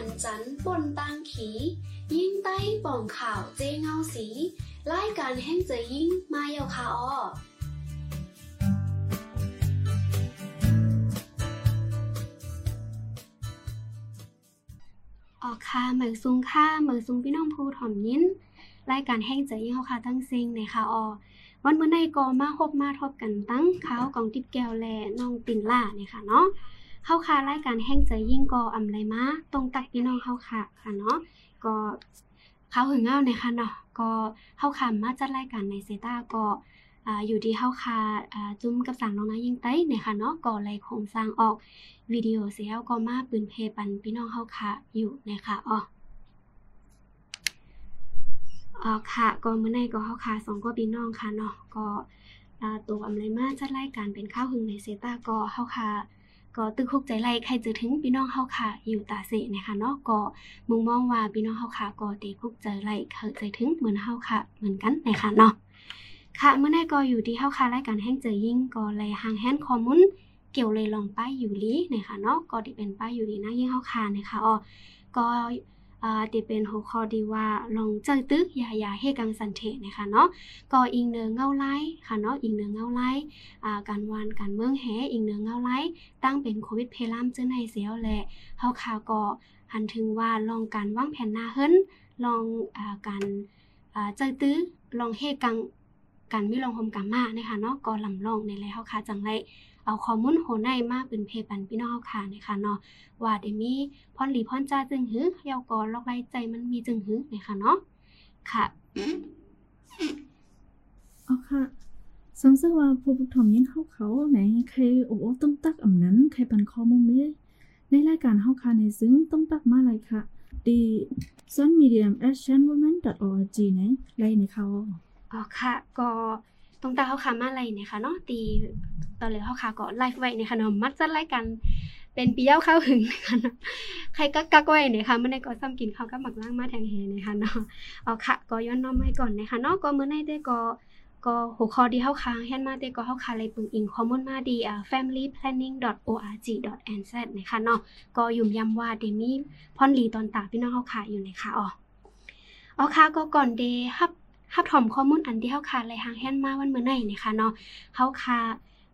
หันจันปนตังขี ยิ่งใต้ป่องข่าวเจเงาสีรายการแห่งเจยิ่งมาเยาคาออออกค่ะเหมือซุงค่ะเหมือซุงพี่น้องภูถ่อมยินรายการแห่งเจยิ่งเขาค่ะตั้งซิงในค่ะออวันเมื่อในก็มาพบมาทบกันตั้งเขากองติบแก้วแลน้องตินล่าเนี่ยค่ะเนาะ เข้าค่ะรายการแห่งใจยิ่งก็อำไรมาตรงตักพี่น้องเข้าค่ะค่ะเนาะก็เขาหึงเงาเนี่ยค่ะเนาะก็เข้าค่ะมาจัดรายการในเซตาก็ออยู่ที่เข้าคาจุ้มกับสั่งน้องนะยิ่งไต้เนี่ยค่ะเนาะก็เลยโครงสร้างออกวิดีโอเสียก็มาปืนเพปันพี่น้องเข้าค่ะอยู่นะคะอ๋ออ๋อค่ะก็เมื่อในก็เข้าค่ะสองก็พี่น้องค่ะเนาะก็อ่าตัวอำไรมาจัดรายการเป็นข้าวหึงในเซตาก็เข้าค่ะ ก็ตึกคุกใจไล่ใครจะถึงพี่น้องเฮาค่ะอยู่ตาเสนะคะเนาะก็มุงมองว่าพี่น้องเฮาค่ะก็เตคุกใจไล่เข้าใจถึงเหมือนเฮาค่ะ เหมือนกันนะคะเนาะค่ะเมื่อไงก็อยู่ที่เฮาค่ะรายการแห้งเจอยิ่งก็เลยห่างแฮนคอมมุนเกี่ยวเลยลองป้ายอยู่ลีนะคะเนาะก็ดีเป็นป้ายอยู่ลีนะยิ่งเฮาค่ะนะคะอ๋อก็ ที่เป็นหัวข้อดีว่าลองเจอตึกยายาเฮกังสันเทนะคะเนาะก็อิงเนือเงาไล่ค่ะเนาะอิงเนือเงาไล่อ่าการวานการเมืองแหอิงเนือเงาไล่ตั้งเป็นโควิดเพลามเจ้าในเสียวแหละเฮาค่ะก็หันถึงว่าลองการวางแผนหน้าเฮิรนลองอ่าการอ่าเจอตื้อลองเฮกังการมีลองหมกามานะคะเนาะก็ลำลองในแลเฮาค่ะจังไร เอาข้อมูลโหในมาเป็นเพปันพี่น้องเฮาค่ะนะคะเนาะว่าได้มีพรหลีพรจ้าจึงหือเฮาก็ลอกไล่ใจมันมีจึงหือนะคะเนาะค่ะอ๋อค่ะสังเสว่าผู้ปกครองยินเขาเขาไหนใครโอ้โอ้ต้องตักอำนั้นใครปันข้อมูลไม่ในรายการเฮาค่ะในซึ่งต้องตักมาเลยค่ะดี sun medium action women org ไหนไล่ในเขาอ๋อค่ะก็ ตรงตาเขาค่ะมาอะไรเนี่ยค่ะเนาะตีตอนเลยเขาค่ะก็ไลฟ์ไว้เนี่ยค่ะเนาะมักจะไล่กันเป็นปีเย้าเข้าหึงนะคะเนาะใครก็กักไว้เนี่ยค่ะเมื่อในก็ซ้ำกินเขาก็หมักล่างมาแทงเฮนะคะเนาะเอ๋อค่ะก็ย้อนน้อมให้ก่อนนะคะเนาะก็เมื่อในได้ก็ก็หัวข้อที่เข้าค้างเห็นมาได้ก็เข้าค้างเลยปึงอิงข้อมูลมาดีอ่า familyplanning.org.nz นะคะเนาะก็ยุ่มย้ำว่าเดมี่พอนลีตอนตาพี่น้องเข้าค้าอยู่นะคะอ๋ออ๋อค่ะก็ก่อนเดฮับ ฮับถอมข้อมูลอันที่เฮาคาไลหางแฮนมาวันเมื่อไหร่นะคะเนาะเฮาคา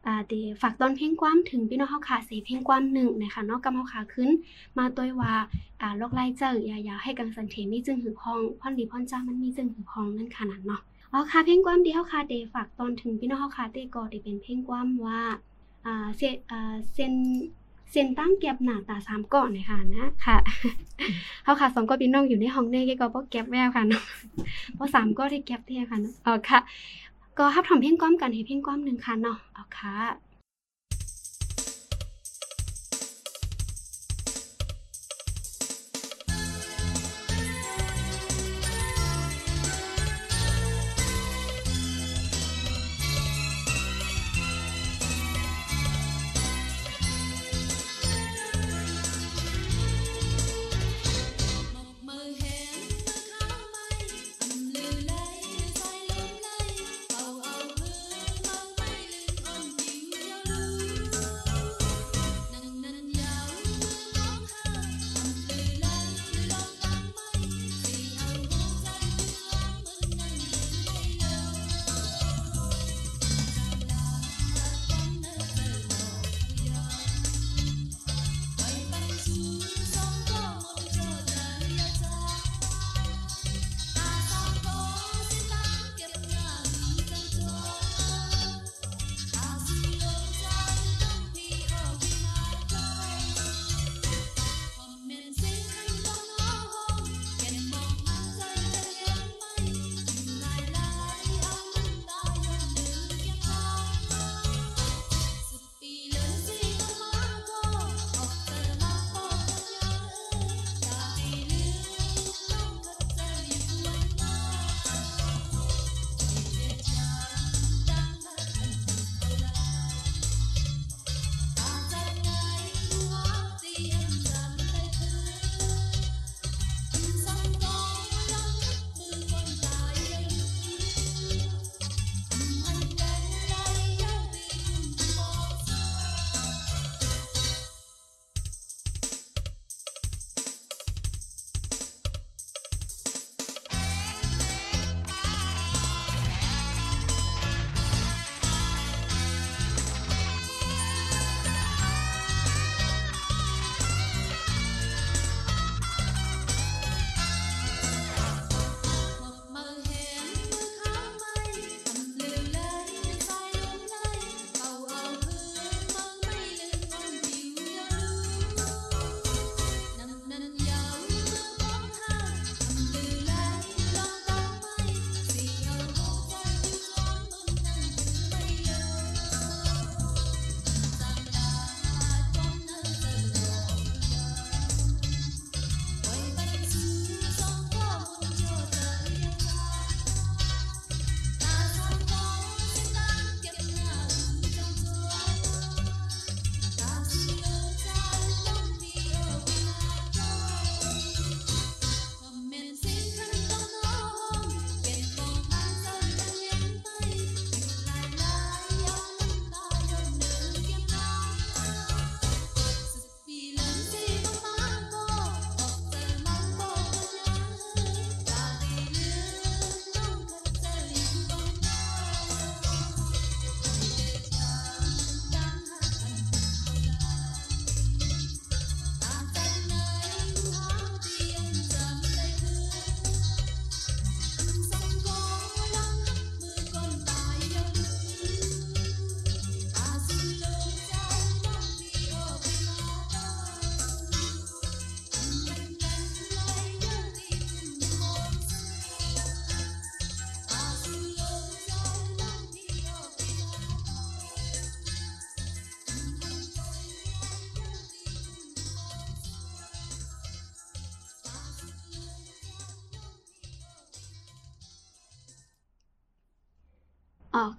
อ่าเดฝากตอนเพลงความถึงพี่น้องเฮาคาเสเพลงความหนึ่งนะคะเนาะกำเฮาคาขึ้น มาตัวว่าอ่าโลกไล่เจออย่าอย่าให้กังสันเทมีจึงหือพองพ่อนดีพ่อนจ้ามันมีจึงหือพองนั่นขนาดเนาะอ๋อค่ะเพลงความที่เฮาคาเดฝากตอนถึงพี่น้องเฮาคาเดก็ได้เป็นเพลงความว่าอ่าเซอ่าเซน เซนตั้งเก็บหน้าตาสามก่อนนะคะนะค่ะเฮาค่ะสองก็พี่น้องอยู่ในห้องเน่ก็บ่เก็บแววค่ะเนาะเพราะสามก็ได้เก็บเท่ค่ะเนาะเอาค่ะ ก็ฮับทำเพ่งก้อมกันให้เพ่งก้อมหนึ่งค่ะเนาะเอาค่ะ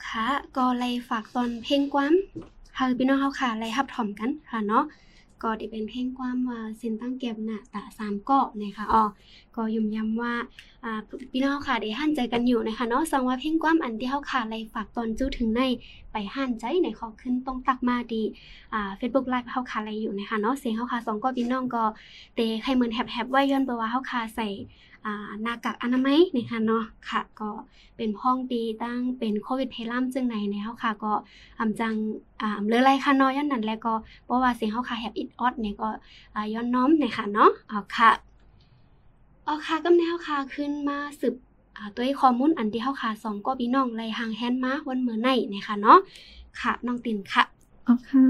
ค่ะก็เลยฝากตอนเพลงความเฮาพี่น้องเฮาค่ะเลยฮับถ่อมกันค่ะเนาะก็ที่เป็นเพลงความว่าเส้นตั้งเก็บหน้าตาสามเกาะนะคะอ๋อก็ยุ่มย้ำว่าอ่าพี่น้องเฮาค่ะได้หันใจกันอยู่นะคะเนาะสังว่าเพลงความอันที่เฮาค่ะเลยฝากตอนจู้ถึงในไปหันใจในขอขึ้นต้องตักมาดีอ่า Facebook Live เฮาค่ะเลยอยู่นะคะเนาะเสียงเฮาค่ะสองก็พี่น้องก็เตะใครเหมือนแฮบๆไว้ย้อนไปว่าเฮาค่ะใส่ หน้ากากอนามัยนะคะเนาะค่ะ ก็เป็นพ้องปีตั้งเป็นโควิดเพลัมจึงในในเฮาค่ะ ก็อำจังอ่าเลอไรค่ะเนาะย้อนนั้นแล้วก็เพราะว่าเสียงเฮาค่ะแฮปอิดออดเนี่ยก็ย้อนน้อมนะคะเนาะเอค่ะเอาค่ะกำแนวค่ะขึ้นมาสืบตัวข้อมูลอันที่เฮาค่ะสองก็พี่น้องไล่ห่างแฮนมาวันเมื่อไหนนะคะเนาะค่ะน้องตินค่ะอ๋อค่ะ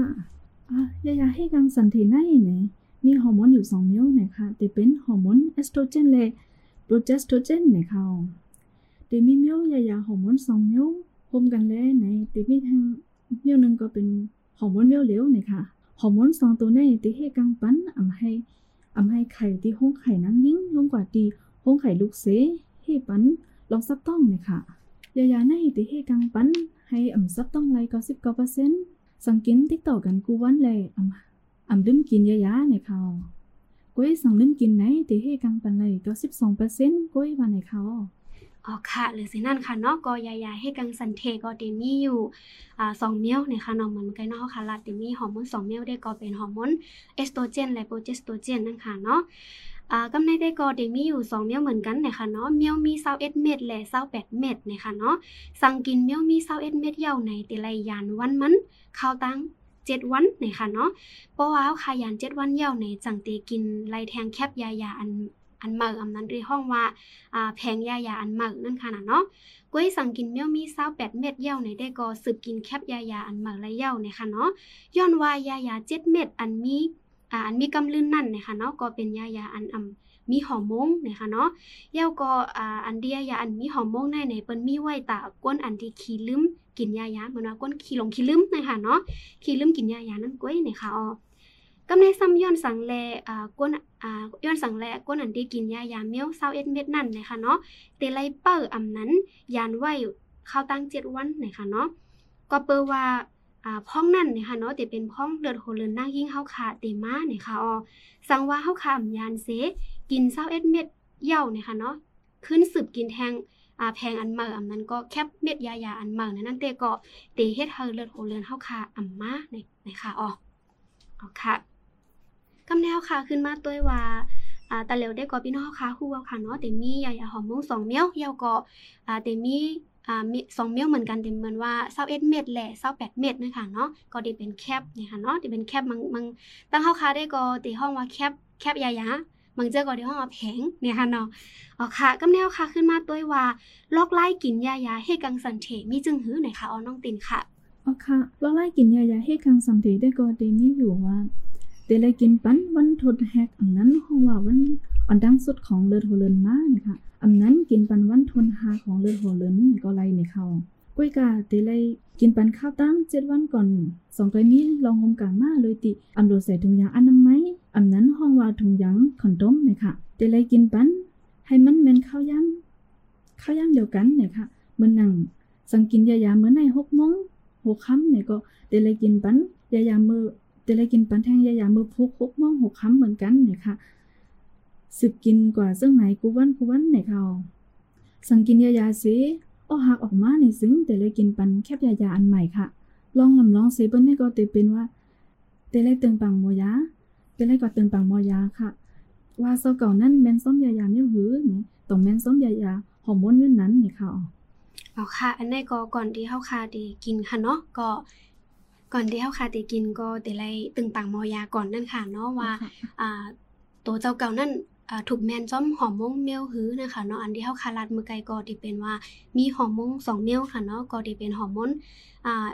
อะยายาให้กังสันติในเนี่ยมีฮอร์โมนอยู่สองမျိုးนะคะแต่เป็นฮอร์โมนเอสโตรเจนและ โปรเจสโตเจนในเขาตีมีเมียวยายาฮอร์โมนสองเมียวพมกันแล้ในตีมีทางเมียวหนึ่งก็เป็นฮอร์โมนเมียวเหลวในค่ะฮอร์โมนสองตัวนี้ตีให้กังปั้นอำให้อำให้ไข่ตีห้องไข่นังยิ่งลงกว่าตีห้องไข่ลูกเสให้ปั้นลองซับต้องเลยค่ะยายาในตีให้กังปั้นให้อำซับต้องไรเก็สิบเก้าเปอร์เซ็นต์สังกินติดต่อกันกูวันเลยอำอำดื่มกินยายาในเขา ก้อยสังดื่มกินไหนตีให้กังปันเลยก็สิบสองเปอร์เซ็นต์ก้อยวันในเขาอ๋อค่ะ หรือสินั่นค่ะเนาะก็ยายาให้กังสันเทก็เดมีอยู่อ่าสองเมียวนะคะเนาะเหมือนกันเนาะค่ะลาเดมีฮอร์โมนสองเมียวได้ก็เป็นฮอร์โมนเอสโตรเจนและโปรเจสโตรเจนนั่นค่ะเนาะอ่ากำในได้ก็เดมีอยู่สองเมียเหมือนกันนะคะเนาะเมียวมี21เม็ดและ28เม็ดนะคะเนาะสั่งกินเมียวมี21เม็ดเยาวในแต่ละยานวันมันเข้าตั้ง 7วันนะคะเนาะเพราะว่าคายาน7วันเย่าวในจังเตกินไลแทงแคบยายาอันอันเมาอำนั้นเรียกห้องว่าอ่าแพงยายาอันหมักนั่นค่ะนะเนาะก้วยสั่งกินเมี่ยวมี28เม็ดเย้าในได้ก็สืบกินแคบยายาอันหมักและเย้าเนี่ยค่ะเนาะย้อนว่ายายา7เม็ดอันมีอ่าอันมีกำลืนนั่นนี่ยค่ะเนาะก็เป็นยายาอันอำมีฮอร์โมนเนี่ยค่ะเนาะเย้าก็อ่าอันเดียยาอันมีฮอร์โมนในในเปิ้นมีไว้ตาก้นอันที่ขี้ลืม กินยายาเหมือนว่าก้นขี้หลงขี้ลืมนะคะเนาะขี้ลืมกินยายานั่นก้วยนี่ยค่ะอ๋อกำในซ้ำย้อนสังแลอ่าก้นอ่าย้อนสังแลก้นอันที่กินยายาเมี้ยว21เม็ดนั่นนะคะเนาะเตไลเปอร์อำนั้นยานไว้เข้าตั้ง7วันนะคะเนาะก็เปอว่าอ่าพ้องนั่นนะคะเนาะแต่เป็นพ้องเลือดโหเลือนนางยิ่งเฮาขาเตมานะคะอ๋อสังว่าเฮาขาอำยานเสกิน21เอ็ดเม็ดเย้านะคะเนาะขึ้นสืบกินแทง อาแพงอันเมาอำนั้นก็แคบเม็ดยายาอันเมานั้นนั่นเตก็เตเฮ็ดให้เลือดโหเลือนเฮาขาอำมาในนะคะอ๋ออ๋อค่ะกำแนวค่ะขึ้นมาตัวว่าอ่าตะเหลวได้ก็พี่น้องค่ะฮู้ว่าค่ะเนาะแต่มียายาฮอร์โมน2เมียวเหี่ยวก็อ่าแต่มีอ่ามี2เมียวเหมือนกันแต่เหมือนว่า21เม็ดและ28เม็ดนะคะเนาะก็ด้เป็นแคปนี่ค่ะเนาะที่เป็นแคปมันมันตั้งเฮาค่ะได้ก็ที่ห้องว่าแคปแคปยายา บางเจอก็ที่ห้องว่าแผงเนี่ยค่ะเนาะอ๋อค่ะกำแนวค่ะขึ้นมาตัวว่าลอกไล่กินยายาให้กังสันเถมีจึงหื้อไหนคะอ๋อน้องตินค่ะอ๋อค่ะเราไล่กินยายาให้กังสันติได้ก็เดมีอยู่ว่าเดเลยกินปันวันทดแฮกอันนั้นห้องว่าวันอันดังสุดของเลือดโหเลินมานะคะอันนั้นกินปันวันทนหาของเลือดโหเลินก็ไล่ในเขากุ้ยกาเตเลยกินปันข้าวตั้งเจ็ดวันก่อนสองก้อยนี้ลองหมกามาเลยติอำโดใส่ถุงยางอนามัย อันนั้นห้องว่าถุงยางขอนต้มนะคะเตเลยกินปันให้มันเป็นข้าวย่ำข้าวย่ำเดียวกันเนี่ยค่ะเมื่อนั่งสังกินยายาเมื่อในหกโมงหกค่ำเนี่ยก็เตเลยกินปันยายามือเตเลยกินปันแทงยายามือพุกหกโมงหกค่ำเหมือนกันเนี่ยค่ะสืบกินกว่าซึ่งไหนกูวันกูวันเนี่ยเขาสังกินยายาสิอ้อหักออกมาในซึ่งเตเลยกินปันแคบยายาอันใหม่ค่ะ ลองลำลองเซเปิ้ลเนี่ยก็เตเป็นว่าเตเลยตึงปังโมยา เตเลยก็ตึงปังโมยาค่ะ ว่าเซาเก่านั้นแม่นส้มยายาเนี่ยหือนี่ต้องแม่นส้มยายาฮอร์โมนเวียนนั้นนี่ค่ะอ๋อเอาค่ะ อันนี้ก็ก่อนที่เฮาคาได้กินค่ะเนาะก็ก่อนที่เฮาคาได้กินก็ได้ไล่ตึงปังหมอยาก่อนนั่นค่ะเนาะว่าอ่าตัวเจ้าเก่านั่นอ่า ถูกแมนจ้อมฮอร์โมนเมลหื้อนะคะเนาะอันที่เฮาคารัดมือไกลก็ที่เป็นว่ามีฮอร์โมน2เมลค่ะเนาะก็ที่เป็นฮอร์โมนอ่า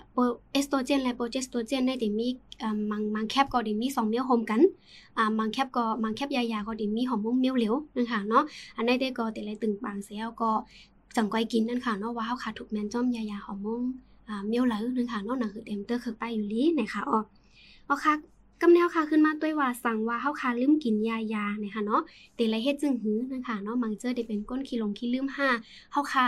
เอสโตรเจนและโปรเจสโตรเจนได้ที่มีอ่มังมังแคบก็ที่มี2เมลโฮมกันอ่ามังแคบก็มังแคบยายาก็ที่มีฮอร์โมนเมลเหลวนะคะเนาะอันนี้ได้ก็ที่ล่ตึงปังเสียก็จังก้อยกินนั่นค่ะเนาะว่าเฮาคาถูกแมนจ้อมยายาฮอร์โมนอ่าเมลเหลวนั่นค่ะเนาะนั่นคือเต็มเตอร์คือไปอยู่ลีนะคะอ๋อเอาค่ะ กำแนวค่ะขึ้นมาด้วยว่าสั่งว่าเฮาค่ะลืมกินยายาเนี่ยค่ะเนาะเตละเฮ็ดจึงหือนั่นค่ะเนาะมังเจอได้เป็นก้นขี้ลงขี้ลืมห้าเฮาค่ะ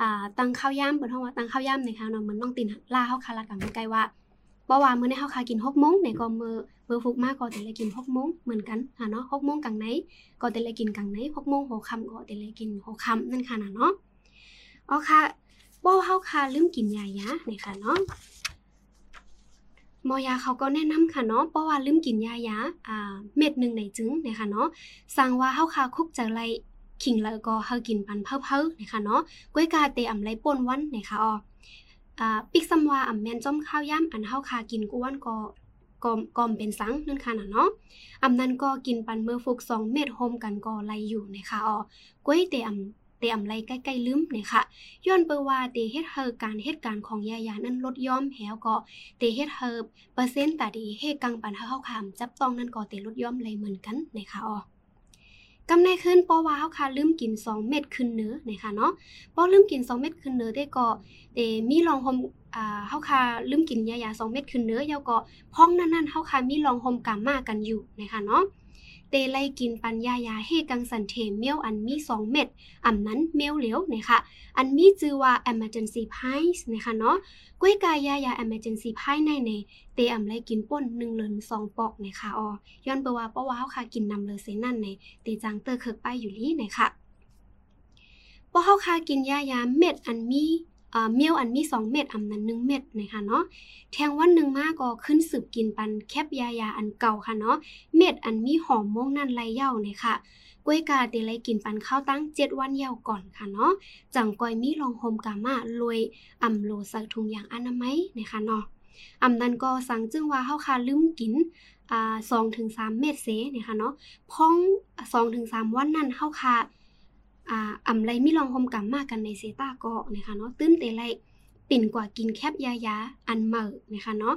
อ่าตังข้าวย่ำเปิ้นเฮาว่าตังข้าวย่ำเนี่ยค่ะเนาะมันต้องตินลาเฮาค่ะละกันใกล้ว่าเพราะว่ามื้อนี้เฮาค่ะกิน6โมงเนี่ยก็มื้อมื้อฟุกมากก็แต่ละกิน6โมงเหมือนกันค่ะเนาะ6โมงกลางไหนก็แต่ละกินกลางไหน6โมงหัวค่ำก็แต่ละกินหัวค่ำนั่นค่ะนะเนาะอ๋อค่ะบ่เฮาค่ะลืมกินยายาเนี่ยค่ะเนาะ หมอยาเขาก็แนะนำค่ะเนาะเพราะว่าลืมกินยายาอ่าเม็ดหนึ่งในจึงนะคะเนาะสั่งว่าเฮาคาคุกจะไลขิงแล้วก็เฮากินปันเพ้อๆนะคะเนาะก้วยกาเตอำไลป่นวันนะคะอ๋ออ่าปิกซัมว่าอำแม่นจ้อมข้าวย่ำอันเฮาคากินกูวันก็กอมกอมเป็นสังนั่นค่ะน่ะเนาะอำนั้นก็กินปันเมื่อฟุกสองเม็ดโฮมกันก็ไลอยู่นะคะอ๋อก้วยเตอำ เตอำไลใกล้ๆลืมนะคะย้อนเปอว่าเตเฮ็ดเฮอการเหตุการณ์ของยายานั้นลดย่อมแหวก็เตเฮ็ดเฮอเปอร์เซ็นต์ตาดีเฮกังปันเฮาคามจับต้องนั่นก็เตลดย่อมเลยเหมือนกันนะคะอ๋อกำในขึ้นเพราะว่าเฮาค่ะลืมกิน 2 เม็ดขึ้นเนื้อนะคะเนาะเพราะลืมกิน 2 เม็ดขึ้นเนื้อได้ก็เตมีรองหมอ่าเฮาค่ะลืมกินยายา2 เม็ดขึ้นเนื้อยาวก็พ้องนั้นๆเฮาค่ะมีรองหมกามากันอยู่นะคะเนาะ เตไล่กินปัญญายาเฮกังสันเทเมียวอันมี2เม็ดอำนั้นเมียวเหลวนะคะอันมีชื่อว่า emergency pies นะคะเนาะก้วยกายายา emergency pie ในในเตอำไรกินป่น1เหลิน2ปอกนะคะออย้อนเปว่าเพราะว่าเฮาค่ะกินนำเลยเซนั่นในเตจังเตอร์เคิกไปอยู่ลี่นะคะเพราะเฮาค่ะกินยายาเม็ดอันมี เมียวอันมี2เม็ดอำนั้น1เม็ดนะคะเนาะแทงวันหนึ่งมากก็ขึ้นสืบกินปันแคบยายาอันเก่าค่ะเนาะเม็ดอันมีหอมม่วงนั่นไรเย้าเนะคะกล้วยกาเตไลกินปันข้าวตั้ง7วันเย้าก่อนค่ะเนาะจังกอยมีลองโฮมกามาลวยอำโลใส่ถุงยางอนามัยนะคะเนาะอำนั้นก็สั่งจึงว่าเฮาคาลืมกินอ่า2ถึง3เม็ดเซนะคะเนาะพ้อง2ถึง3วันนั้นเฮาคา อ่าอำไรมีลองโฮมกามากกันในเซตาก็นะคะเนาะตื้นเตไลปิ่นกว่ากินแคบยายาอันเหมินะคะเนาะ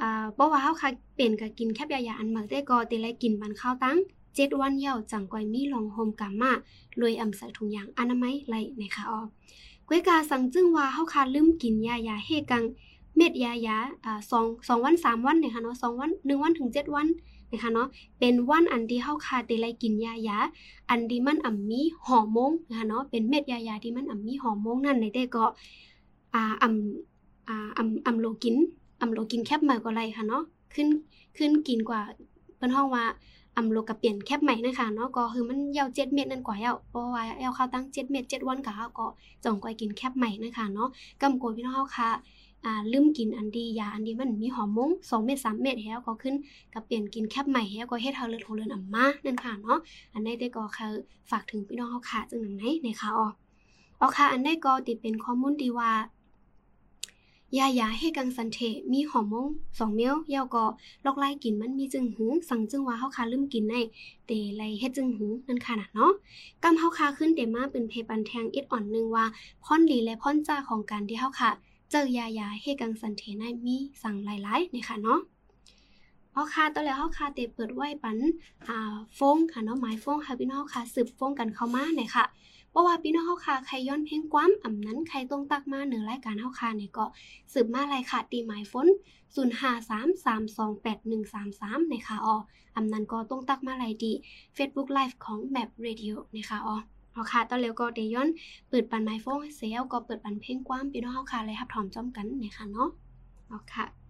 อ่าเพราะว่าเฮาคาเป็นกับกินแคบยายาอันเหมิได้ก็เตไลกินบันข้าวตั้งเจ็ดวันเย้าจังกอยมีลองโฮมกามาลวยอำใส่ถุงยางอนามัยไลนะคะอ๋อกวยกาสังจึงว่าเฮาคาลืมกินยายาเฮกังเม็ดยายาอ่า2 2วัน3วันนะคะเนาะ2วัน1วันถึง7วัน นะคะเนาะเป็นวันอันที่เฮาคาเตไลกินยายาอันที่มันอ่ำมีฮอร์โมนนะคะเนาะเป็นเม็ดยายาที่มันอ่ำมีฮอร์โมนนั่นในแต่ก็อ่าอ่ำอ่าอ่ำอ่ำโลกินอ่ำโลกินแคบใหมาก็ไรค่ะเนาะขึ้นขึ้นกินกว่าเปิ้นฮ้องว่าอำโลกับเปลี่ยนแคบใหม่นะคะเนาะก็คือมันยาว7เม็ดนั่นกว่าเยาเพราะว่าเอาเข้าตั้ง7เม็ด7วันก็เฮาก็จ่องก้อยกินแคบใหม่นะคะเนาะกำโกยพี่น้องเฮาค่ะ อ่าลืมกินอันดียาอันดีมันมีฮอร์โมน2เม็ด3เม็ดแล้วก็ขึ้นกับเปลี่ยนกินแคบใหม่แล้วก็เฮ็ดเฮาเลือดโหเลือนอำมานั่นค่ะเนาะอันใดแต่ก็คือฝากถึงพี่น้องเฮาค่ะจังนั้นไหนนะคะอ๋อออค่ะอันใดก็ติดเป็นข้อมูลที่ว่ายายาเฮกังสันเทมีฮอร์โมน2เมียวยาวก็ลอกไล่กินมันมีจึงหือสั่งจึงว่าเฮาคาลืมกินในเตไลเฮ็ดจึงหือนั่นค่ะนะเนาะกำเฮาคาขึ้นเตมาเป็นเพปันแทงอิดอ่อนนึงว่าพ่อนลีและพ่อนจ้าของการที่เฮาค่ะ เจอยายาเฮกังสันเทในมีสั่งหลายๆนี่ค่ะเนาะเฮาคาตอนแล้วเฮาคาเตเปิดไว้ปันอ่าฟงค่ะเนาะหมายฟงค่ะพี่น้องค่ะสืบฟงกันเข้ามาเนี่ยค่ะเพราะว่าพี่น้องเฮาค่ะใครย้อนเพลงความอ่ำนั้นใครต้องตักมาเหนือรายการเฮาค่ะเนี่ยก็สืบมาไรค่ะตีหมายฝน0533281133นะคะอ๋ออำนั้นก็ต้องตักมาไรดี Facebook Live ของ Map Radio นะคะอ๋อ เอาค่ะตอนเร็วก็เดย้อนเปิดปันไมโฟนเซลก็เปิดปันเพลงความพี่น้องเฮาค่ะเลยรับถอมจอมกันนะคะเนาะเอาค่ะ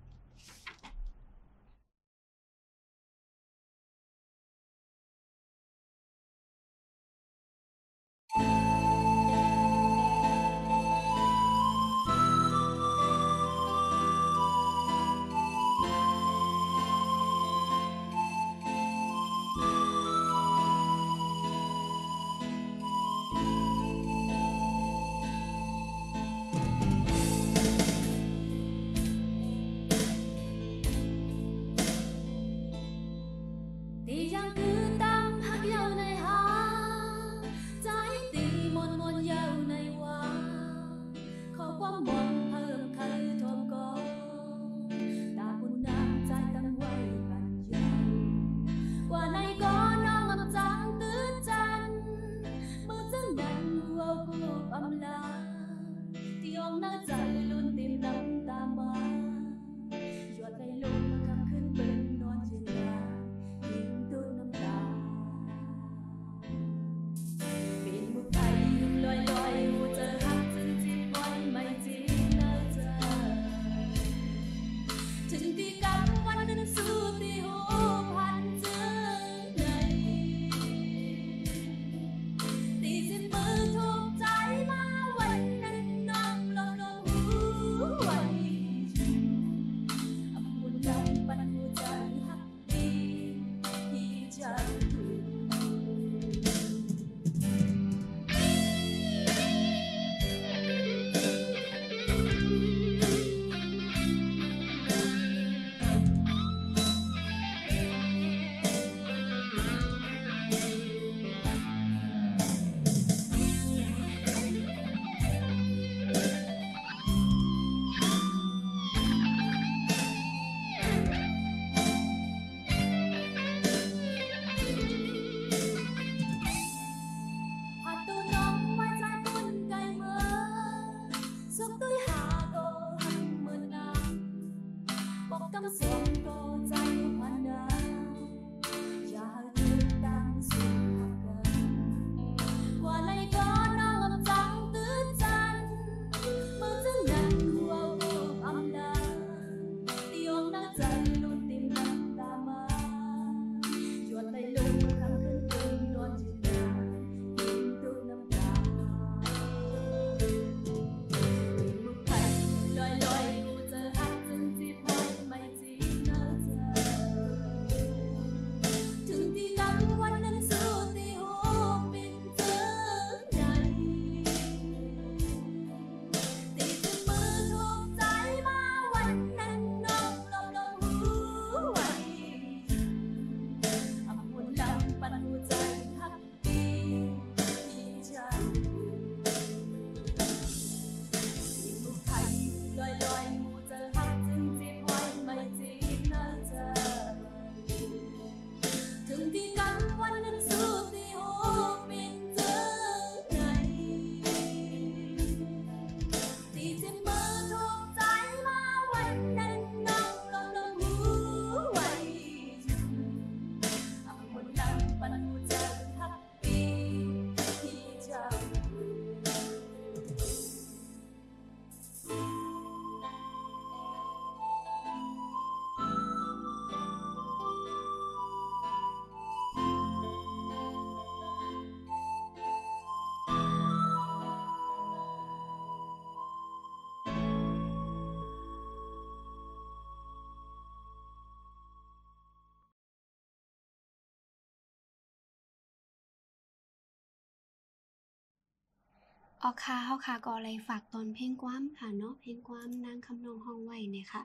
ออกค่ะเฮาค่ะก็เลยฝากตอนเพลงความค่ะเนาะเพลงความนางคำนองห้องไว้เนี่ยค่ะ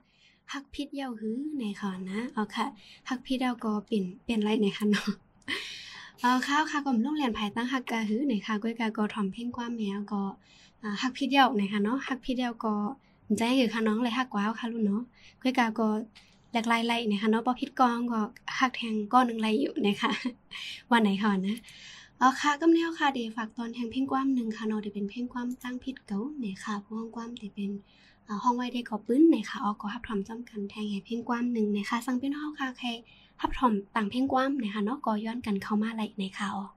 ฮักพิษเยาหื้อในค่ะนะเอาค่ะฮักพิษเยาก็เปลี่ยนเปลี่ยนไรในค่ะเนาะเอาค่ะค่ะก็โรงเรียนภายตั้งฮักกะหื้อในค่ะก้อยกาก็ถ่อมเพลงความแมวก็อ่าฮักพิษเยาในค่ะเนาะฮักพิษเยาก็ใจคือค่ะน้องเลยฮักกว้าวค่ะลูกเนาะก้อยกาก็หลากหลายไล่นะคะเนาะบ่ผิดกองก็ฮักแทงก้อนหนึงไล่อยู่นะคะวันไหนค่ะนะ เอาค่ะกำแนวค่ะเดี๋ยวฝากตอนแทงเพ่งความหนึ่งค่ะเนาะเดี๋ยวเป็นเพ่งความตั้งผิดเก๋าเนี่ยค่ะผู้ห้องความเดี๋ยวเป็นห้องไว้เด็กอปื้นเนี่ยค่ะออกก็ฮับถอมจำกันแทงแห้เพ่งความหนึ่งเนี่ยค่ะสั่งเป็นห้องค่ะใครฮับถอมต่างเพ่งความเนี่ยค่ะเนาะก็ย้อนกันเข้ามาไหลในค่ะออก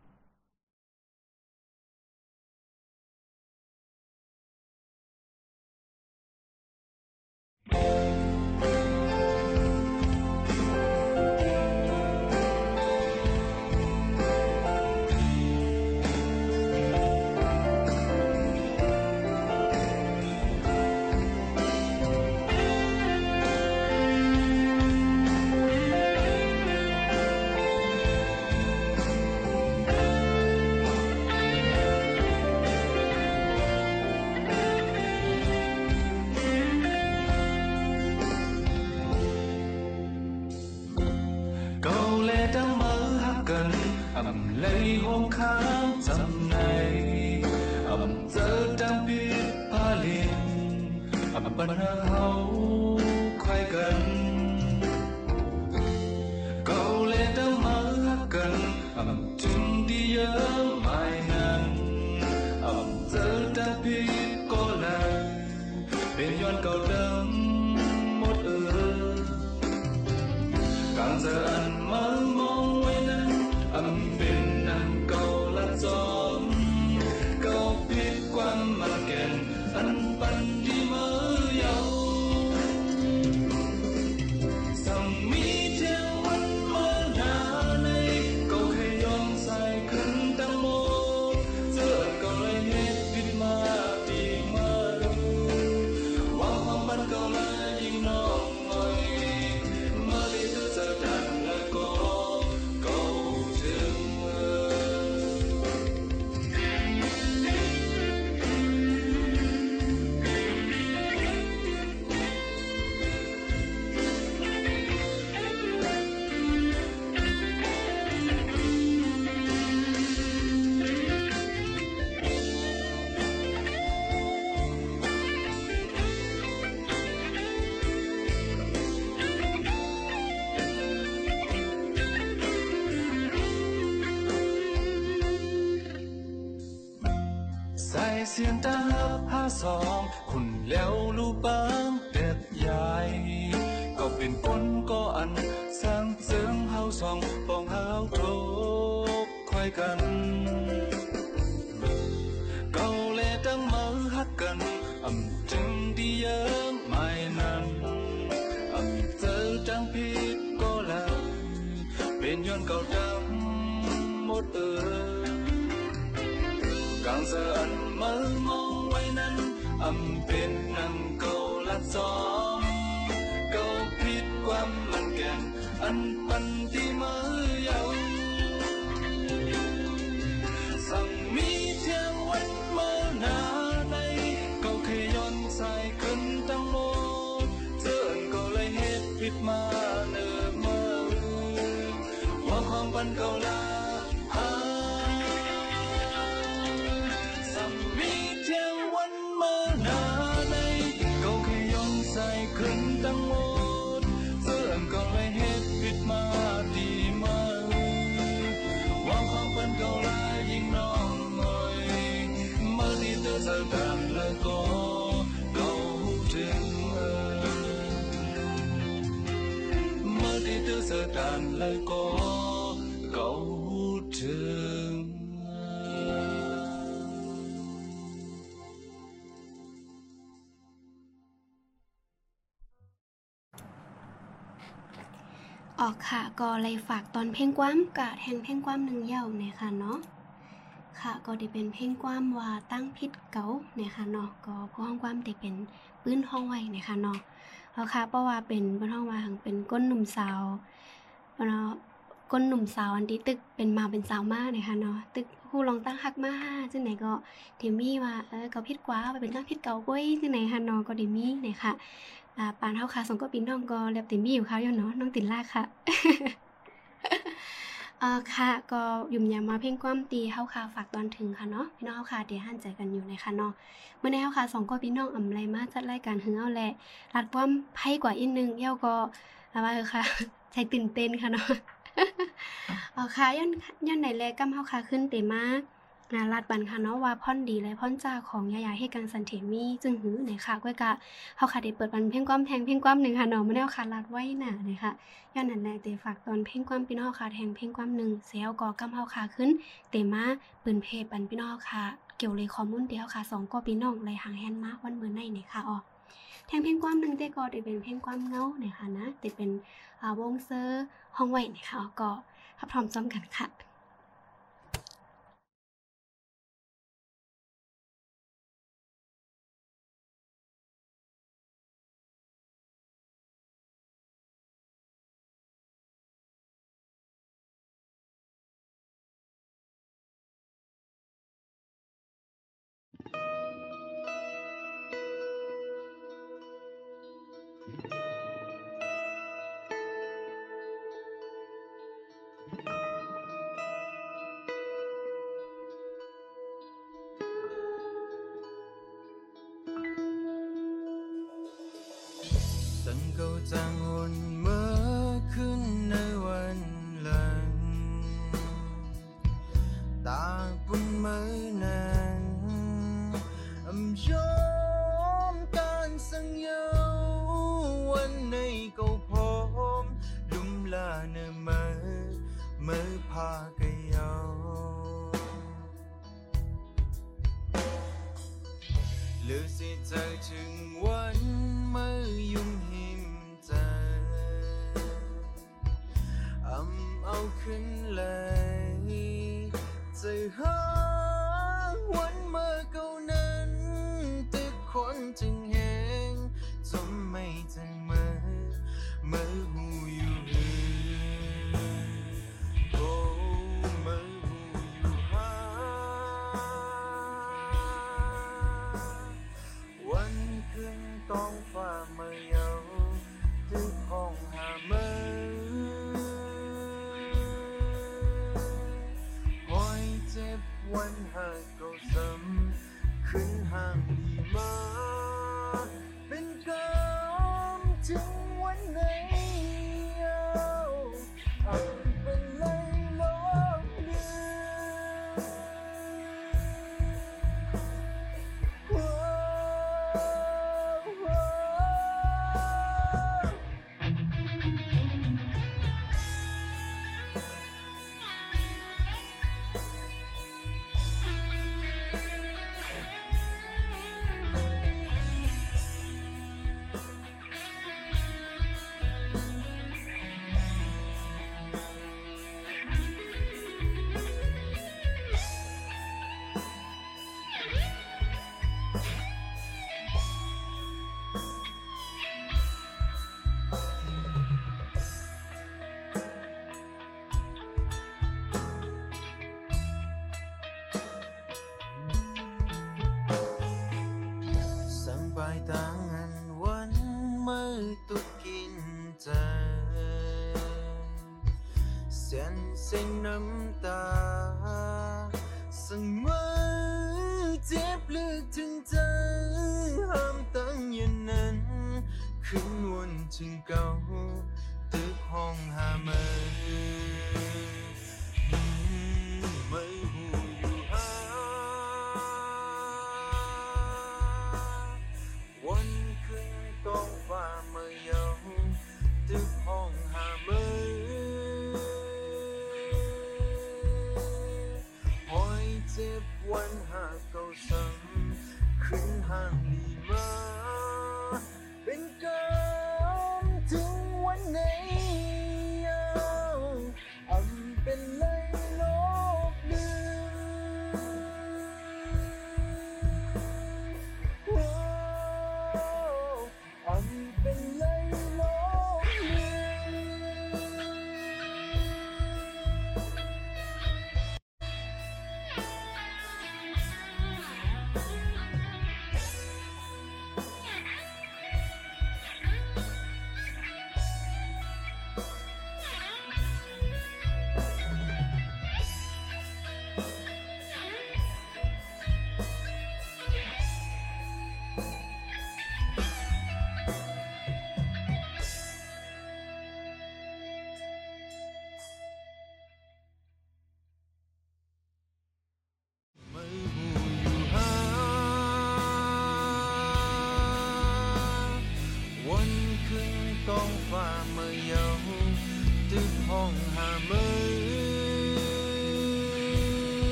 Sai xiên ta hấp ha song คุณแล้วลูกบางเด็ดใหญ่ ก็เป็นคนก็อันสร้างเสริมเฮาสองปองเฮาทุกคอยกัน hoàng ban cầu la Hãy subscribe cho kênh Ghiền Mì Gõ Để không bỏ đi những video hấp dẫn สังกันและก็เขาถึงเออมาที่ตัวสังกันและก็ ค่ะก็เลยฝากตอนเพลงความกะแทงเพลงความหนึ่งเย้าเนี่ยค่ะเนาะค่ะก็ได้เป็นเพลงความว่าตั้งพิษเก๋าเนี่ยค่ะเนาะก็ผู้ห้องความได้เป็นปื้นห้องไว้เนี่ยค่ะเนาะเอาค่ะเพราะว่าเป็นเพิ่นห้องว่าหังเป็นก้นหนุ่มสาวเนาะก้นหนุ่มสาวอันที่ตึกเป็นมาเป็นสาวมากเนะคะเนาะตึกผู้ลองตั้งฮักมาจังไหนก็เทมี่ว่าเออเก็ผิดกว่าไปเป็นตั้งผิดเก่าก้อยจังไหนค่ะเนาะก็เดมี่เนะคะ อ่าปานเฮาค่ะสองก็ปีน้องก็แลบเต็มมี่อยู่เขาอยู่เนาะน้องติดลากค่ะเอ่อค่ะก็ยุ่มยามมาเพ่งความตีเฮาค่ะฝากตอนถึงค่ะเนาะพี่น้องเฮาค่ะเดี๋ยวหันใจกันอยู่ในะคะเนาะเมื่อในเฮาค่ะสองก็พี่น้องอำไรมาจัดรายการหึงเอาแหละรัดความไพ่กว่าอีกนึงเย้าก็อาว่าเออค่ะใจตื่นเต้นค่ะเนาะเอาค่ะย้อนย้อนไหนแลกำเฮาค่ะขึ้นเตมาก อ่าลาดบันค่ะเนาะว่าพ่อนดีและพ่อนจ้าของยายาให้กังสันเทมีจึงหือไหนค่ะก้อยกะเฮาค่ะได้เปิดบันเพ่งความแทงเพ่งความหนึ่งค่ะเนาะมื้อนี้เฮาค่ะลาดไว้หนาเลยค่ะย้อนนั้นแหลเตฝากตอนเพ่งความพี่น้องค่ะแทงเพ่งความหนึ่งเสียวก็กำเฮาค่ะขึ้น เตมาปืนเพจปันพี่น้องค่ะ เกี่ยวเลยข้อมูลเดียวค่ะสองก็พี่น้องเลยหางแฮนมาวันเมื่อในเนี่ยค่ะอ๋อแทงเพ่งความหนึ่งเตก็ได้เป็นเพ่งความเงาเนี่ยค่ะนะเตเป็นวงเซอร์ห้องไว้เนี่ยค่ะก็ถ้าพร้อมซ้อมกันค่ะาเนอมือมือพากะเยาหรือสิเธอถึงวันเมื่อยุ่งหิมใจอำเอาขึ้นเลยใจะหา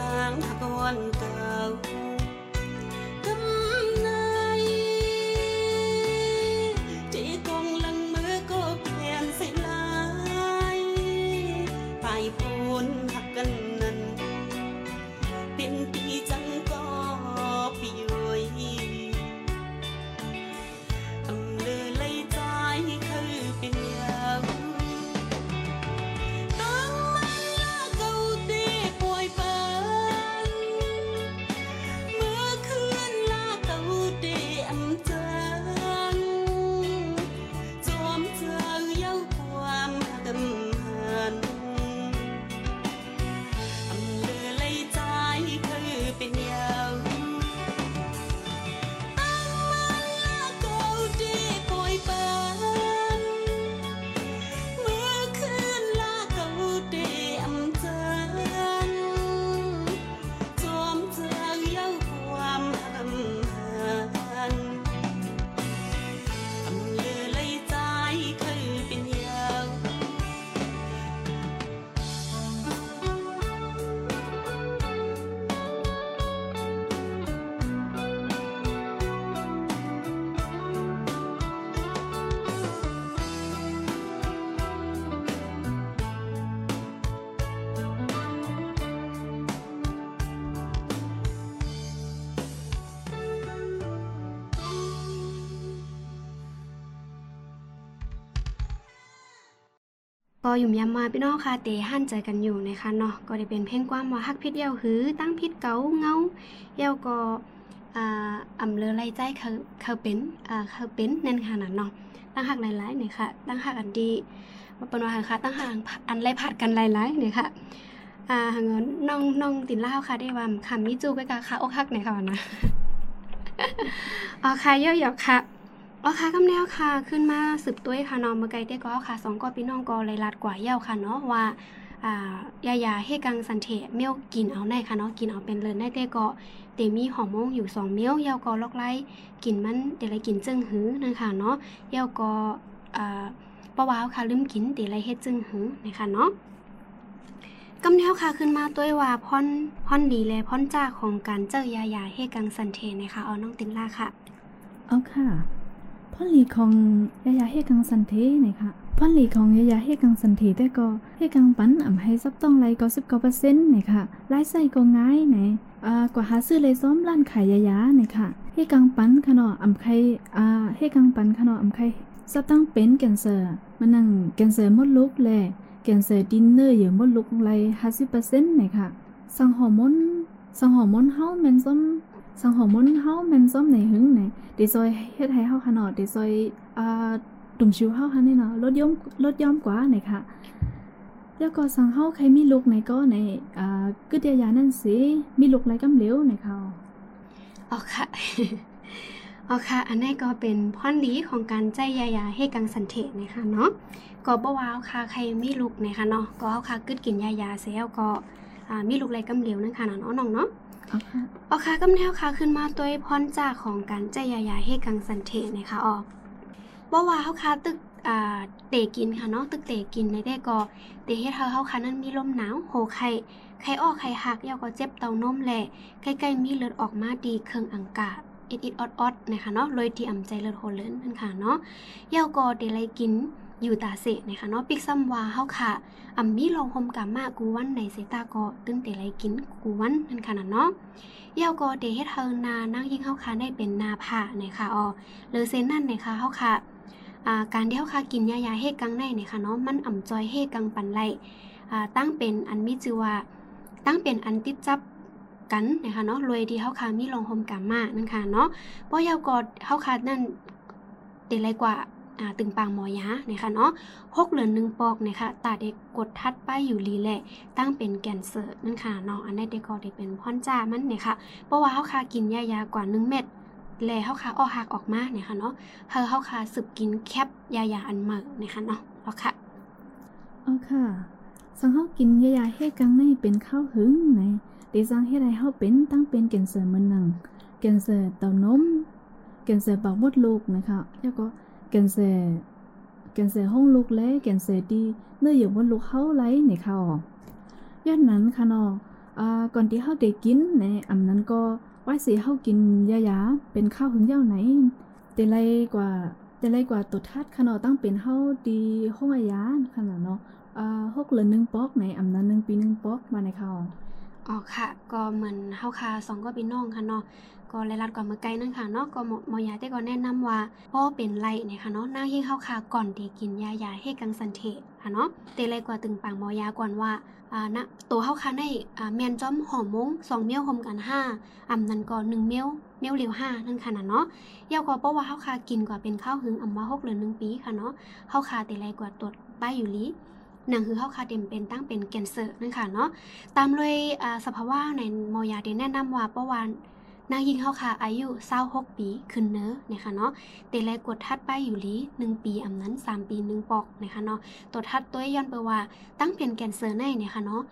តាំងថាកូនទៅ ก็อยู่ยามมาพี่น้องค่ะเตหั่นใจกันอยู่นะคะเนาะก็ได้เป็นเพลงความว่าฮักพิษเย้าหือ ตั้งพิษเกาเงาเย้าก็อ่าอำเลอไล่ใจเขาเขาเป็นอ่าเขาเป็นนั่นค่ะน่ะเนาะตั้งหักหลายๆเนี่ยค่ะตั้งหักอันดีมาเป็นว่าค่ะตั้งหักอันไล่ผัดกันหลายๆเนี่ยค่ะอ่าหังนน้องน้องตินเล่าค่ะได้ว่าคำมิจูไปกะค่ะอกหักเนี่ยค่ะว่านะอ๋อค่ะเยอะหยอกค่ะ อ๋อค่ะกำแนวค่ะ ขึ้นมาสืบตัวค่ะน้องเมื่อไกลเต้ก็ค่ะสองก็พี่น้องก็เลยลัดกว่าเย้าค่ะเนาะว่าอ่ายายาเฮกังสันเทเมียวกินเอาในค่ะเนาะกินเอาเป็นเลยได้เต้ก็เตมีหอมมงอยู่สองเมียวเย้าก็ลอกไล่กินมันเดี๋ยวไรกินจึงหือนั่นค่ะเนาะเย้าก็อ่าปะว้าวค่ะลืมกินเดี๋ยวไรเฮ็ดจึงหือนะคะเนาะกำแนวค่ะขึ้นมาตัวว่าพ่อนพ่อนดีและพ่อนจ้าของการเจอยายาเฮกังสันเทนะคะเอาน้องตินล่าค่ะเอาค่ะ พ่อหลีของยายาเฮกังสันเทนะคะพ่อหลีของยายาเฮกังสันเทแต่ก็เฮกังปันอ่ำให้ซับต้องไรก็สิบเก้าเปอร์เซ็นต์นะคะรายใส่ก็ง่ายนอ่ากว่าหาซื้อเลยซ้อมร้านขายยายานี่ยค่ะเฮกังปันขนออ่ำไข่อ่าเฮกังปันขนออ่ำไข่ซับต้องเป็นแคนเซอร์มันนั่งแคนเซอร์มดลูกแลแคนเซอร์ดินเนอร์อยู่มดลูกไรห้าสิบเปอร์เซ็นต์นี่ค่ะสังฮอร์โมนสังฮอร์โมนเฮาแมนซ้อม สังฮอร์โมนเฮาแม่นซ้อมในหึงไหนเดซอยเฮ็ดให้เฮาค่ะเนาะเดซอยอ่าตุ่มชิวเฮาค่ะนี่เนาะลดย่อมลดย่อมกว่าไหนค่ะแล้วก็สังเฮาใครมีลูกในก็ในอ่ากึดยานั่นสิมีลูกไรกำเหลวในเขาอ๋อค่ะอ๋อค่ะ อันนี้ก็เป็นพ่อนดีของการใจยายาให้กังสันเทศนะคะเนาะก็บ่ว้าวค่ะใครมีลูกนะคะเนาะก็เอาค่ะกึดกินยายาเสียแล้วก็อ่ามีลูกไรกำเหลวนั่นค่ะเนาะน้องๆเนาะ อาค่ะอ๋อค่ะกำแนวค่ะขึ้นมาตัวพรจากของการใจยายาให้กังสันเทนะคะออกบ่ว่าเฮาค่ะตึกอ่าเตกินค่ะเนาะตึกเตกินในได้ก็เตเฮ็ดเฮาเฮาค่ะนั้นมีลมหนาวโหไข้ไข้ออกไข้หักยาวก็เจ็บเต้านมแหละใกล้ๆมีเลือดออกมาดีเครื่องอังกาศอิดอิดออดออดนะคะเนาะเลยที่อ่ำใจเลือดโหเลินนั่นค่ะเนาะยาวก็เตไลกิน ยู่ตาเสะนะคะเนาะปิกซ้ำว่าเฮาค่ะอ่ำมีลองหมกามากูวันในเซตาก็ตึงเตไลกินกูวันนั่นค่ะน่ะเนาะเยาวก็เดเฮ็ดเฮานานั่งยิ่งเฮาค่ะได้เป็นนาผ่านะคะอ๋อหรือเซนนั่นนะคะเฮาค่ะการที่เฮาค่ะกินยายาเฮกังในนะคะเนาะมันอ่ำจอยเฮกังปันไลตั้งเป็นอันมีชื่อว่าตั้งเป็นอันติดจับกันนะคะเนาะรวยที่เฮาค่ะมีลองโฮมกามานั่นค่ะเนาะเพราะเยาวก็เฮาค่ะนั่นเดไรกว่า ตึงปางมอยานะคะเนาะหกเหลือนหนึ่งปอกนะคะตาเด็กกดทัดป้ายอยู่ลีแหละ ตั้งเป็นแกนเซอร์นั่นค่ะเนาะอันนี้เด็กก็ได้เป็นพ่อนจ้ามันเนี่ยค่ะเพราะว่าเฮาคากินยายากว่า1เม็ดแลเฮาคาออกหักออกมาเนี่ยค่ะเนาะเฮาเฮาคาสืบกินแคปยายาอันใหม่เนี่ยค่ะเนาะเอาค่ะเอาค่ะสังเฮากินยายาเฮกังในเป็นข้าวหึงไหนเดซังเฮ็ดให้เฮาเป็นตั้งเป็นแกนเซอร์มันหนังแกนเซอร์เต้านมแกนเซอร์ปากมดลูกนะคะแล้วก็ แกนเซแกนเซห้องลูกและแกนเซดีเนื้ออยู่บนลูกเฮาไหลในเขาย้อนนั้นค่ะเนาะอ่าก่อนที่เฮาได้กินในอำนั้นก็ว่าสิเฮากินยายาเป็นข้าวหึงยาวไหนแต่ไรกว่าแต่ไรกว่าตัวทัดค่ะเนาะตั้งเป็นเฮาดีห้องอายาขนาดเนาะอ่าหกเหลือหนึ่งปอกในอำนั้นหนึ่งปีหนึ่งปอกมาในเขาอ๋อค่ะ ก็เหมือนเฮาคาสองก็พี่น้องค่ะเนาะ ก็รายรัดกว่าเมื่อไกลนั่นค่ะเนาะก็หมอยาแต่ก็แนะนำว่าพ่อเป็นไรเนี่ยค่ะเนาะนางยิ่งเฮาคาก่อนที่กินยายาให้กังสันเทค่ะเนาะเตไรกว่าตึงปางหมอยาก่อนว่าอ่านะตัวเฮาคาในอ่าแมนจอมหอมมงสองเมียวหอมกันห้าอำนั้นก็หนึ่งเมียวเมียวเหลียวห้านั่นค่ะนะเนาะยาวก็เพราะว่าเฮาคากินกว่าเป็นข้าวหึงอำว่าหกเหลือหนึ่งปีค่ะเนาะเฮาคาเตไรกว่าตรวจป้ายอยู่ลีหนังคือเฮาคาเต็มเป็นตั้งเป็นแกนเซอร์นั่นค่ะเนาะตามเลยสภาวะในมอยาได้แนะนำว่าประวัน นางยิงเขาค่ะอายุ26ปีขึ้นเนอะนะคะเนาะแต่แลกดทัดไปอยู่ลี1ปีอำนั้น 3 ปี 1 ปอกนะคะเนาะตัวทัดตัวย้อนไปว่าตั้งเป็นแกนเซอร์ในเนี่ยค่ะเนาะ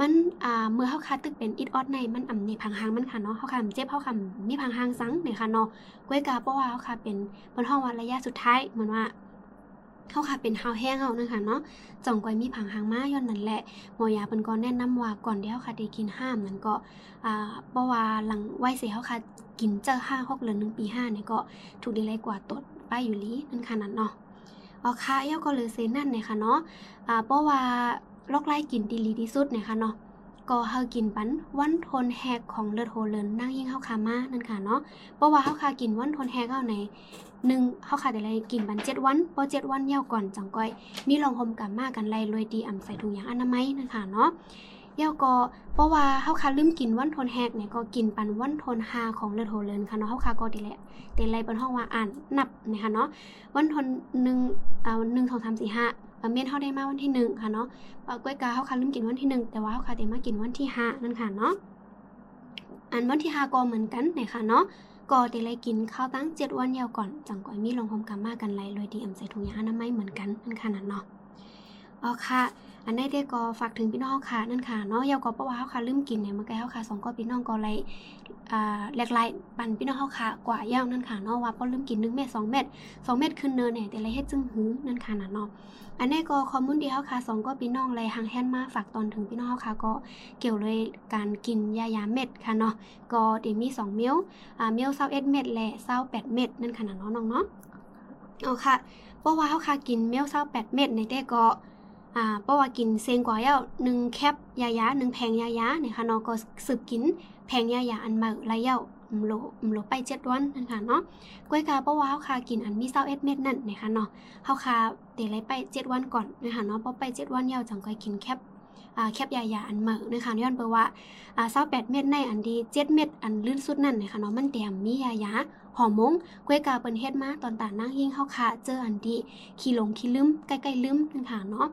มันอ่าเมื่อเขาคาตึกเป็นอิดออดในมันอำนี่พังหางมันค่ะเนาะเขาคาเจ็บเขาคามีพังหางซังเนี่ยค่ะเนาะกวยกาเพราะว่าเขาคาเป็นบนห้องว่าระยะสุดท้ายเหมือนว่า เข้าค่ะเป็นหาวแห้งเอานะคะเนาะจ่องก้อยมีผังหางมาย้อนนั่นแหละหมอยาเพิ่นก็แนะนำว่าก่อนที่เฮาค่ะได้กินห้ามนั้นก็อ่าบ่ว่าหลังไว้สิเฮาค่ะกินเจอ5 6หรือน1ปี5เนี่ยก็ถูกดีเลยกว่าตดไปอยู่ลีนั่นค่ะนั่นเนาะอ๋อค่ะเฮาก็เลยเซนั่นเนี่ยค่ะเนาะอ่าเพราะว่าลอกไล่กินดีลีที่สุดเนี่ยค่ะเนาะ ก็เฮากินปันวันทนแฮกของเลือดโฮเลินนั่งยิ่งเฮาคามานั่นค่ะเนาะเพราะว่าเฮาคากินวันทนแฮกเฮาในหนึ่งเฮาคาแต่ละกินปันเจ็ดวันพอเจ็ดวันเย่าก่อนจังก้อย มีลองหมกันมากันไล่รวยดีอ่ำใส่ถุงยางอนามัยนั่นค่ะเนาะเย่าก็เพราะว่าเฮาคาลืมกินวันทนแฮกเนี่ยก็กินปันวันทนฮาของเลือดโฮเลินค่ะเนาะเฮาคาก็ดีแหละแต่ไล่เปิ้นห้องว่าอ่านนับนะคะเนาะวันทนหนึ่งเอาหนึ่งสองสามสี่ห้า เมียนเฮาได้มาวันที่หนึ่งค่ะเนาะเอ่อกล้วยกาเฮาค่ะลืมกินวันที่หนึ่งแต่ว่าเฮาค่ะได้มากินวันที่ห้านั่นค่ะเนาะอันวันที่ห้าก็เหมือนกันนะคะเนาะก็ได้เลยกินข้าวตั้งเจ็ดวันยาวก่อนจังก่อยมีลงหอมกามากันไลเลยดีอ่ำใส่ถุงยางอนามัยเหมือนกันนั่นค่ะนั่นเนาะอ๋อค่ะ อันนี้ได้ก็ฝากถึงพี่น้องค่ะนั่นค่ะเนาะยาวก็เพราะว่าเฮาค่ะลืมกินเนี่ยเมื่อกี้เฮาค่ะสองก็พี่น้องก็เลยอ่าแหลกหลายปันพี่น้องเฮาค่ะกว่ายาวนั่นค่ะเนาะว่าพอลืมกิน1เม็ด2เม็ด2เม็ดขึ้นเนินเนี่ยแต่ลเฮ็ดจึงหือนั่นค่ะนั่นเนาะ อันนี้ก็ข้อมูลที่เฮาค่ะสองก็พี่น้องเลยหางแฮนมาฝากตอนถึงพี่น้องเฮาค่ะก็เกี่ยวเลยการกินยายาเม็ดค่ะเนาะก็เดี๋ยวมี2เมียวอ่าเมียว21เม็ดและ28เม็ดนั่นค่ะนะเนาะน้องเนาะเอาค่ะเพราะว่าเฮาค่ะกินเมียว28เม็ดในแต่ก็อ่าเพราะว่ากินเซงกว่าแล้ว1แคปยายา1แผงยายาเนี่ยค่ะเนาะก็สืบกินแผงยายาอันใหม่ละเย้า มโลมโลไป7วันนั่นค่ะเนาะกล้วยกาเพราะว่าเฮาค่ะกินอันมี21เอ็ดเม็ดนั่นนะคะเนาะเฮาคาเตะไรไป7วันก่อนนะคะเนาะพอไป7วันยาวจังก้อยกินแคปอ่าแคปยายาอันเหมอนะคะย้อนเปว่าอ่า28เม็ดในอันดี7เม็ดอันลื่นสุดนั่นนะคะเนาะมันแต้มมียายาหอมมงกล้วยกาเปิ้นเฮ็ดมาตอนตานั่งหิ้งเฮาคาเจออันดีขี้หลงขี้ลืมใกล้ๆลืมนะคะเนาะ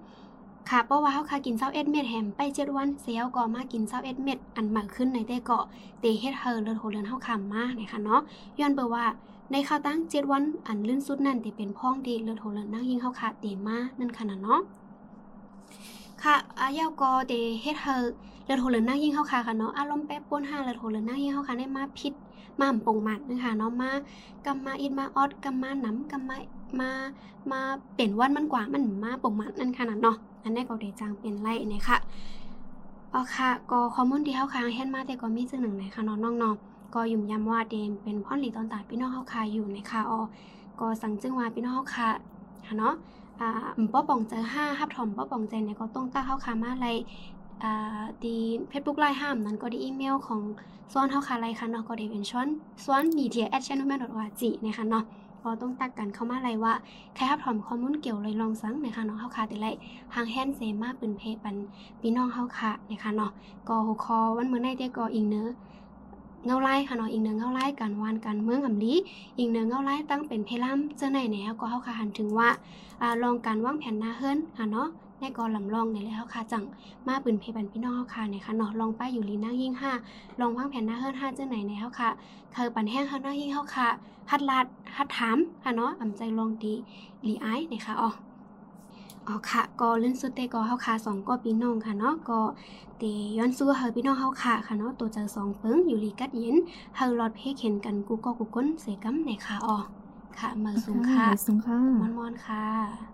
ค่ะเพราะว่าเฮาคากิน21เอ็ดเม็ดแฮมไป7วันเสียวก็มากิน21เอ็ดเม็ดอันใหม่ขึ้นในแต่ก็เตเฮ็ดเฮอเลือดโหเลือนเฮาคามากนะคะเนาะย้อนเปว่าในข้าวตั้งเจ็ดวันอันลื่นสุดนั่นที่เป็นพ้องดีเลือดโหเลือดนั่งยิงเข้าขาดเตมานั่นขนาดเนาะค่ะอายาวก็เดเฮ็ดเฮอเลือดโหเลือดนั่งยิงเข้าขาค่ะเนาะอารมณ์แป๊บป่นห้าเลือดโหเลือดนั่งยิงเข้าขาได้มาพิษมาหำปงหมัดนะคะเนาะมากำมาอิดมาออดกำมาหนำกำมามามาเป็นวันมันกว่ามันมาปงหมัดนั่นขนาดเนาะ อันนี้ก็เดจางเป็นไรเนี่ยค่ะอ๋อค่ะ ก็ข้อมูลที่เข้าค้างเฮ็ดมาแต่ก็มีซึ่งหนึ่งในค่ะเนาะน้องก็ยุ่มย้ำว่าเดมเป็นพ่อนหลีตอนตายพี่น้องเฮาคาอยู่ในคาออก็สั่งจึงว่าพี่น้องเฮาคาค่ะเนาะอ่าป้อป่องเจอห้าฮับถอมป้อป่องใจเนี่ยก็ต้องตั้งเฮาคามาอะไรอ่าดีเฟซบุ๊กไลน์ห้ามนั้นก็ดีอีเมลของซ้อนเฮาคาไลค่ะเนาะก็ได้เป็นช้อนซ้อน media at channelman.org นะคะเนาะ พอต้องตักกันเข้ามาเลยว่าใครฮับถอมข้อมูลเกี่ยวเลยลองสังนะคะเนาะเฮาคาแต่ไรหางแฮนเซมาปืนเพปันพี่น้องเฮาคานะคะเนาะก็หัวคอวันเมื่อในเด้ก็อิงเนื้อเงาไล่ค่ะเนาะอีกเนือเงาไล่การวานการเมืองอำลีอีกเนือเงาไล่ตั้งเป็นเพลัมเจ้าไหนแนวก็เฮาค่ะหันถึงว่าอ่าลองการวางแผนหน้าเฮิรนค่ะเนาะ ในกอลำลองเนี่ยแหละเฮาค่ะจังมาปืนเพบันพี่น้องเฮาค่ะเนี่ยค่ะเนาะลองไปอยู่ลีหน้ายิ่งห้าลองวางแผนหน้าเฮิรนห้าเจ้าไหนในเฮาค่ะเธอปันแห้งเฮาหน้ายิ่งเฮาค่ะฮัดลาดฮัดถามค่ะเนาะอำใจลองดีลีไอเนี่ยค่ะอ๋ออ๋อค่ะก็เล่นสุดเตก็เฮาค่ะสองก็พี่น้องค่ะเนาะก็เตย้อนสู้เฮาพี่น้องเฮาค่ะค่ะเนาะตัวเจอสองเปิงอยู่ลีกัดเย็นเฮาลอดเพเข็นกันกูก็กูก้นเสกำในค่ะอ๋อค่ะมาสูงค่ะสูงค่ะมอนมอนๆค่ะ